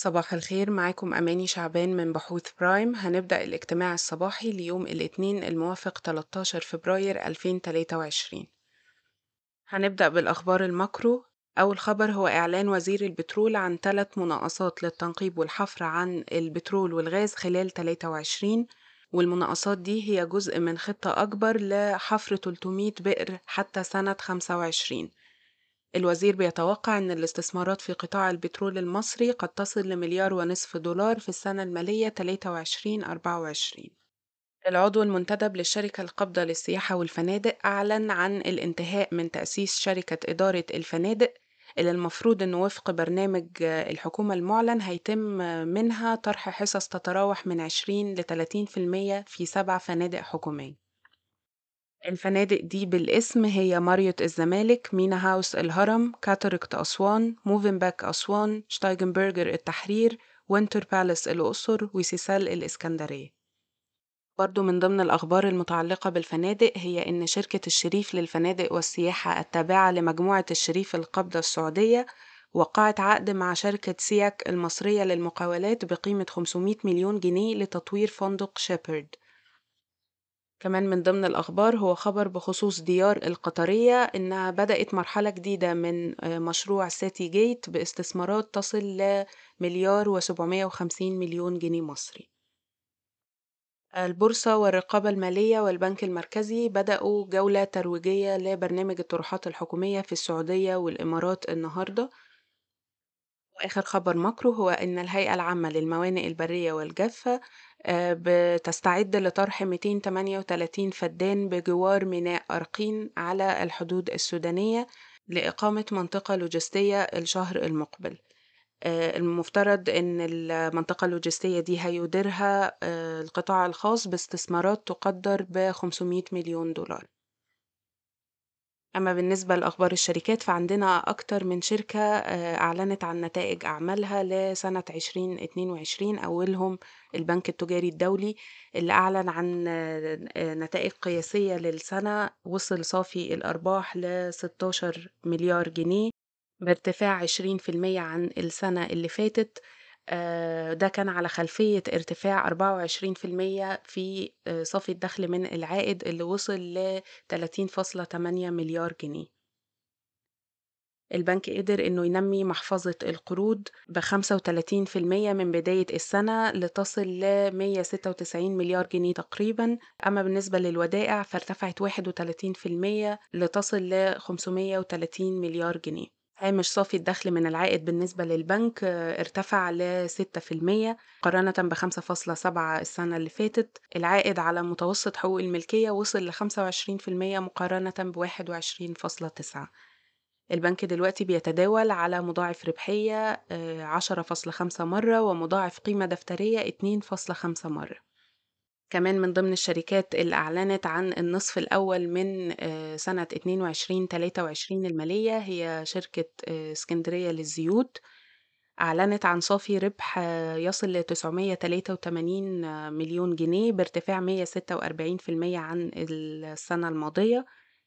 صباح الخير معاكم أماني شعبان من بحوث برايم. هنبدأ الاجتماع الصباحي ليوم الاثنين الموافق 13 فبراير 2023 هنبدأ بالأخبار ال macro. أول خبر هو إعلان وزير البترول عن ثلاث مناقصات للتنقيب والحفر عن البترول والغاز خلال 23 والمناقصات دي هي جزء من خطة أكبر لحفر 300 بئر حتى سنة 25 الوزير بيتوقع أن الاستثمارات في قطاع البترول المصري قد تصل لمليار ونصف دولار في السنة المالية 23-24 العضو المنتدب للشركة القابضة للسياحة والفنادق أعلن عن الانتهاء من تأسيس شركة إدارة الفنادق اللي المفروض أنه وفق برنامج الحكومة المعلن هيتم منها طرح حصص تتراوح من 20 ل 30% في سبع فنادق حكومية. الفنادق دي بالاسم هي ماريوت الزمالك مينا هاوس الهرم كاتاركت أسوان موفن باك أسوان شتايجنبرجر التحرير وينتر بالاس الأقصر وسيسل الإسكندرية. برضو من ضمن الأخبار المتعلقة بالفنادق هي إن شركة الشريف للفنادق والسياحة التابعة لمجموعة الشريف القابضة السعودية وقعت عقد مع شركة سياك المصرية للمقاولات بقيمة 500 مليون جنيه لتطوير فندق شيبرد. كمان من ضمن الأخبار هو خبر بخصوص ديار القطرية إنها بدأت مرحلة جديدة من مشروع سيتي جيت باستثمارات تصل لمليار وسبعمية وخمسين مليون جنيه مصري. البورصة والرقابة المالية والبنك المركزي بدأوا جولة ترويجية لبرنامج الطروحات الحكومية في السعودية والإمارات النهاردة. وآخر خبر ماكرو هو إن الهيئة العامة للموانئ البرية والجافة بتستعد لطرح 238 فدان بجوار ميناء أرقين على الحدود السودانية لإقامة منطقة لوجستية الشهر المقبل. المفترض أن المنطقة اللوجستية دي هيديرها القطاع الخاص باستثمارات تقدر ب 500 مليون دولار. أما بالنسبة لأخبار الشركات فعندنا أكتر من شركة أعلنت عن نتائج أعمالها لسنة 2022 أولهم البنك التجاري الدولي اللي أعلن عن نتائج قياسية للسنة وصل صافي الأرباح ل 16 مليار جنيه بارتفاع 20% عن السنة اللي فاتت. ده كان على خلفية ارتفاع 24% في صافي الدخل من العائد اللي وصل ل 30.8 مليار جنيه. البنك قدر إنه ينمي محفظة القروض ب 35% من بداية السنة لتصل ل 196 مليار جنيه تقريبا. أما بالنسبة للودائع فارتفعت 31% لتصل ل 530 مليار جنيه. هامش صافي الدخل من العائد بالنسبة للبنك ارتفع ل 6% مقارنة ب 5.7 السنة اللي فاتت. العائد على متوسط حقوق الملكية وصل ل 25% مقارنة ب 21.9 البنك دلوقتي بيتداول على مضاعف ربحية 10.5 مرة ومضاعف قيمة دفترية 2.5 مرة. كمان من ضمن الشركات اللي أعلنت عن النصف الأول من سنة 22-23 المالية هي شركة اسكندرية للزيوت. أعلنت عن صافي ربح يصل ل 983 مليون جنيه بارتفاع 146% عن السنة الماضية.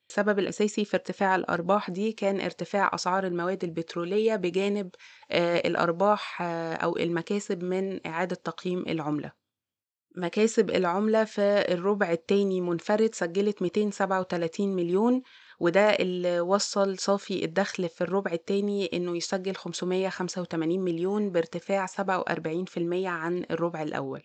السبب الأساسي في ارتفاع الأرباح دي كان ارتفاع أسعار المواد البترولية بجانب الأرباح أو المكاسب من إعادة تقييم العملة. مكاسب العملة في الربع التاني منفرد سجلت 237 مليون وده اللي وصل صافي الدخل في الربع التاني إنه يسجل 585 مليون بارتفاع 47% عن الربع الأول.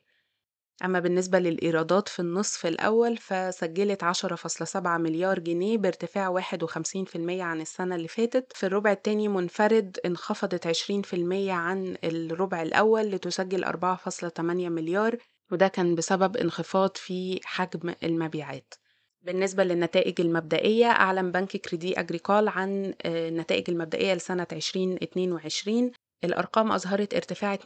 أما بالنسبة للإيرادات في النصف الأول فسجلت 10.7 مليار جنيه بارتفاع 51% عن السنة اللي فاتت. في الربع التاني منفرد انخفضت 20% عن الربع الأول لتسجل 4.8 مليار. وده كان بسبب انخفاض في حجم المبيعات. بالنسبة للنتائج المبدئية أعلن بنك كريدي أجريكول عن النتائج المبدئية لسنة 2022 الأرقام أظهرت ارتفاع 52%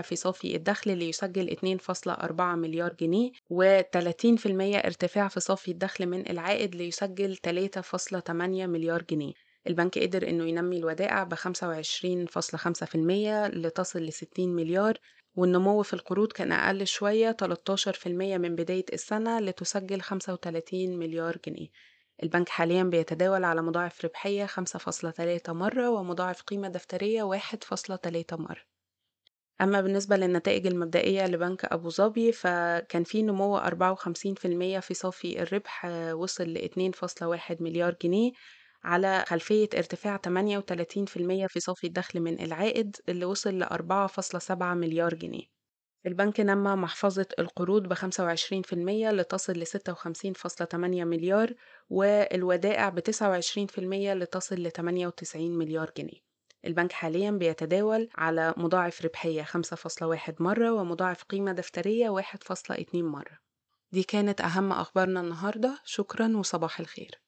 في صافي الدخل ليسجل 2.4 مليار جنيه و30% ارتفاع في صافي الدخل من العائد ليسجل 3.8 مليار جنيه. البنك قدر إنه ينمي الودائع ب 25.5% لتصل ل 60 مليار والنمو في القروض كان أقل شوية 13% من بداية السنة لتسجل 35 مليار جنيه. البنك حاليا بيتداول على مضاعف ربحية 5.3 مرة ومضاعف قيمة دفترية 1.3 مرة. أما بالنسبة للنتائج المبدئية لبنك أبو ظبي فكان في نمو 54% في صافي الربح وصل ل 2.1 مليار جنيه. على خلفية ارتفاع 38% في صافي الدخل من العائد اللي وصل ل 4.7 مليار جنيه. البنك نمى محفظة القروض ب 25% لتصل ل 56.8 مليار والودائع ب 29% لتصل ل 98 مليار جنيه. البنك حاليا بيتداول على مضاعف ربحية 5.1 مرة ومضاعف قيمة دفترية 1.2 مرة. دي كانت أهم أخبارنا النهاردة. شكرا وصباح الخير.